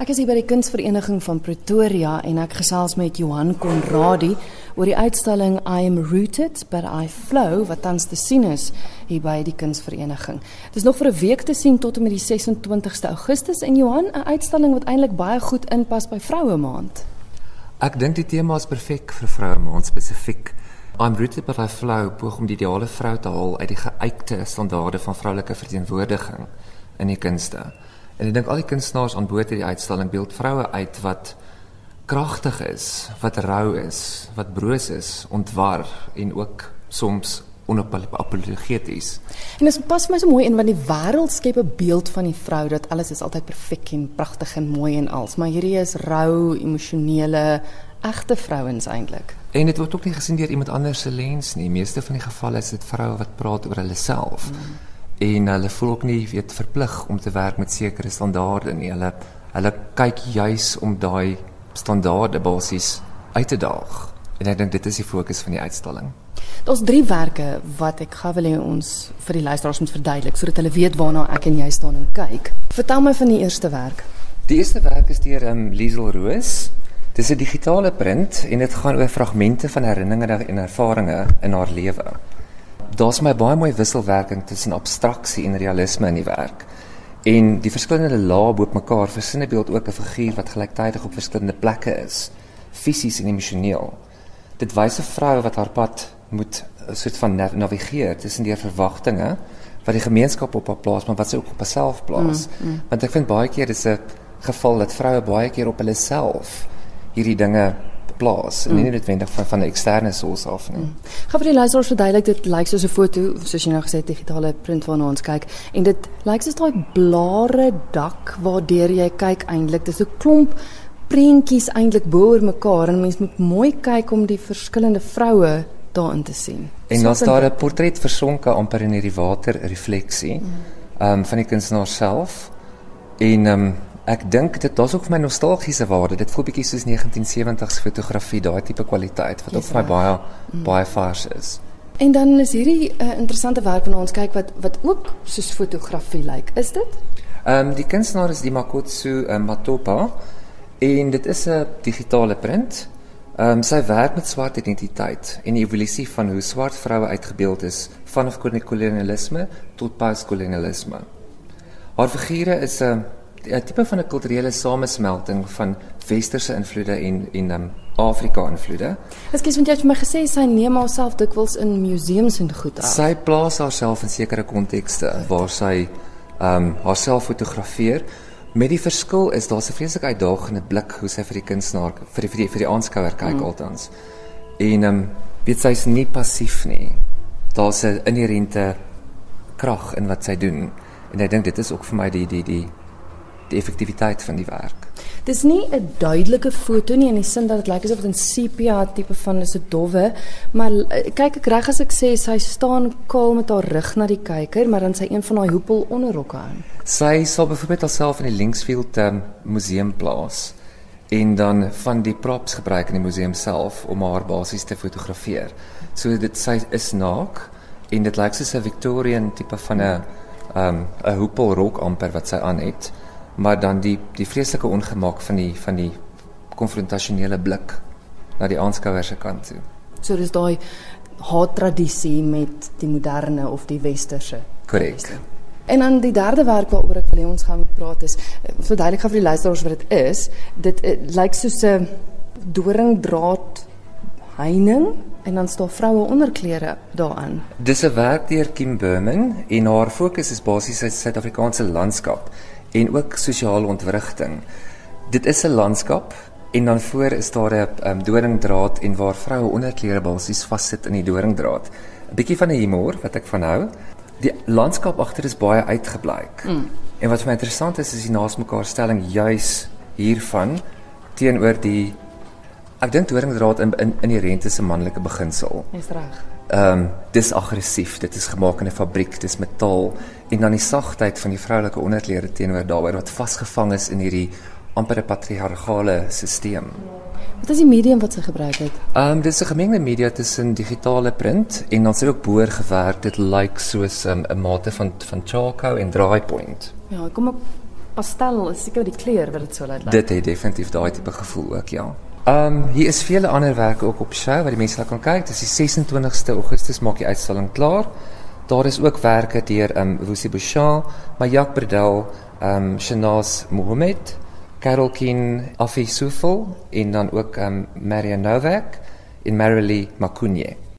Ek is hier by die Kunsvereniging van Pretoria en ek gesels met Johan Konradi oor die uitstalling I am rooted but I flow wat tans te sien is hier by die Kunsvereniging. Dit is nog vir 'n week te sien tot en met die 26ste Augustus en Johan, 'n uitstalling wat eintlik baie goed inpas by Vroue Maand. Ek dink die tema is perfek vir Vroue Maand spesifiek. I'm rooted but I flow poog om die ideale vrou te haal uit die geuite standaarde van vroulike verteenwoordiging in die kunste. En ek dink al die kunstenaars aan boord hierdie uitstalling beeld vroue uit wat kragtig is, wat rou is, wat broos is, ontwar en ook soms onapologeties. En dit pas my so mooi in want die wêreld skep 'n beeld van die vrou dat alles is altyd perfek en pragtig en mooi en als, maar hierdie is rou, emosionele, egte vrouens eintlik. En dit word ook nie gesien deur iemand anders se lens nie. Meeste van die gevalle is dit vroue wat praat oor hulle self. Mm en hulle voel ook nie weet verplig om te werk met sekere standaarde nie. Hulle hulle kyk juis om daai standaarde basies uit te daag. En ek dink dit is die fokus van die uitstalling. Daar's drie werke wat ek gou wil hê ons vir die luisteraars moet verduidelik sodat hulle weet waarna ek en jy staan en kyk. Vertel my van die eerste werk. Die eerste werk is deur um, Liesel Roos. Dit is 'n digitale print en dit gaan oor fragmente van herinneringe en ervarings in haar lewe daar's my baie mooi wisselwerking tussen abstraksie en realisme in die werk. En die verskillende lae bo mekaar versinne beeld ook 'n figuur wat gelyktydig op verskillende plekke is, fisies en emosioneel. Dit wys 'n vrou wat haar pad moet 'n soort van navigeer tussen die verwagtinge wat die gemeenskap op haar plaas, maar wat sy ook op haarself plaas. Mm, mm. Want ek vind baie keer dis 'n geval dat vroue baie keer op hulle self hierdie dinge plaas en nie mm. noodwendig van van 'n eksterne source af nie. Mm. Gaan vir die luisteraars verduidelik dit lyk soos 'n foto soos jy nou gesê het digitale print waarna ons kyk en dit lyk soos daai blare dak waardeur jy kyk eintlik dis 'n klomp prentjies eintlik bo oor mekaar en mens moet mooi kyk om die verskillende vroue daarin te sien. En dan staan 'n portret versonke amper in hierdie water refleksie. Mm. Ehm um, van die kunstenaar self en ehm um, Ek dink dit daar's ook vir my nostalgiese waarde. Dit voel bietjie soos 1970s fotografie, daai tipe kwaliteit wat op vir my baie mm. baie vars is. En dan is hierdie 'n uh, interessante werk van ons kyk wat wat ook soos fotografie lyk. Is dit? Ehm um, die kunstenaar is die Makotsu uh, Matopa en dit is 'n digitale print. Ehm um, sy werk met swart identiteit en die evolusie van hoe swart vroue uitgebeeld is vanaf kolonialisme tot postkolonialisme. Haar figure is 'n uh, 'n tipe van 'n kulturele samesmelting van westerse invloede en en um, Afrika invloede. Ekskuus, want jy het vir my gesê sy neem haarself dikwels in museums en goed af. Sy plaas haarself in sekere kontekste waar sy ehm um, haarself fotografeer. Met die verskil is daar 'n vreeslike uitdagende blik hoe sy vir die kunstenaar vir die vir die, vir die aanskouer kyk mm. altans. En ehm um, weet sy's nie passief nie. Daar's 'n inherente krag in wat sy doen. En ek dink dit is ook vir my die die die die effektiwiteit van die werk. Dis nie 'n duidelike foto nie in die sin dat dit lyk asof dit 'n sepia tipe van is 'n dowwe, maar eh, kyk ek reg as ek sê sy staan kaal met haar rug na die kyker, maar dan sy een van daai hoepel onderrokke aan. Sy sal byvoorbeeld haarself in die Linksfield um, museum plaas en dan van die props gebruik in die museum self om haar basies te fotografeer. So dit sy is naak en dit lyk soos 'n Victorian tipe van 'n 'n um, hoepelrok amper wat sy aan het maar dan die die vreeslike ongemak van die van die konfrontasionele blik na die aanskouer se kant toe. So dis daai haat tradisie met die moderne of die westerse. Korrek. En dan die derde werk waaroor ek wil hê ons gaan moet praat is eh, so duidelik gaan vir die luisteraars wat dit is. Dit uh, lyk soos 'n doringdraad heining en dan staan vroue onderklere daaraan. Dis 'n werk deur Kim Berman en haar fokus is basies op Suid-Afrikaanse landskap en ook sosiale ontwrigting. Dit is 'n landskap en dan voor is daar 'n um, doringdraad en waar vroue onderklere basies vassit in die doringdraad. 'n Bietjie van 'n humor wat ek van hou. Die landskap agter is baie uitgeblyk. Mm. En wat vir my interessant is is die naasmekaar stelling juis hiervan teenoor die ek dink doringdraad in in inherente se manlike beginsel. Dis reg ehm um, dis aggressief. Dit is gemaak in 'n fabriek, dis metaal en dan die sagtheid van die vroulike onderklere teenoor daarbey wat vasgevang is in hierdie amper patriargale stelsel. Wat is die medium wat sy gebruik het? Ehm um, dis 'n gemengde media tussen digitale print en dan sy ook boor gewerk. Dit lyk like soos ehm, 'n um, mate van van charcoal en dry point. Ja, kom ek pastel is seker die kleur wat dit so laat lyk. Dit het definitief daai tipe gevoel ook, ja. Ehm um, hier is vele ander werke ook op show wat die mense kan kyk. Dis die 26ste Augustus maak die uitstalling klaar. Daar is ook werke deur ehm um, Wusi Bouchard, Mayak Bredel, ehm um, Shanaz Mohammed, Carol Kin, Afi Sufol en dan ook ehm um, Maria Novak en Marilee Makunye.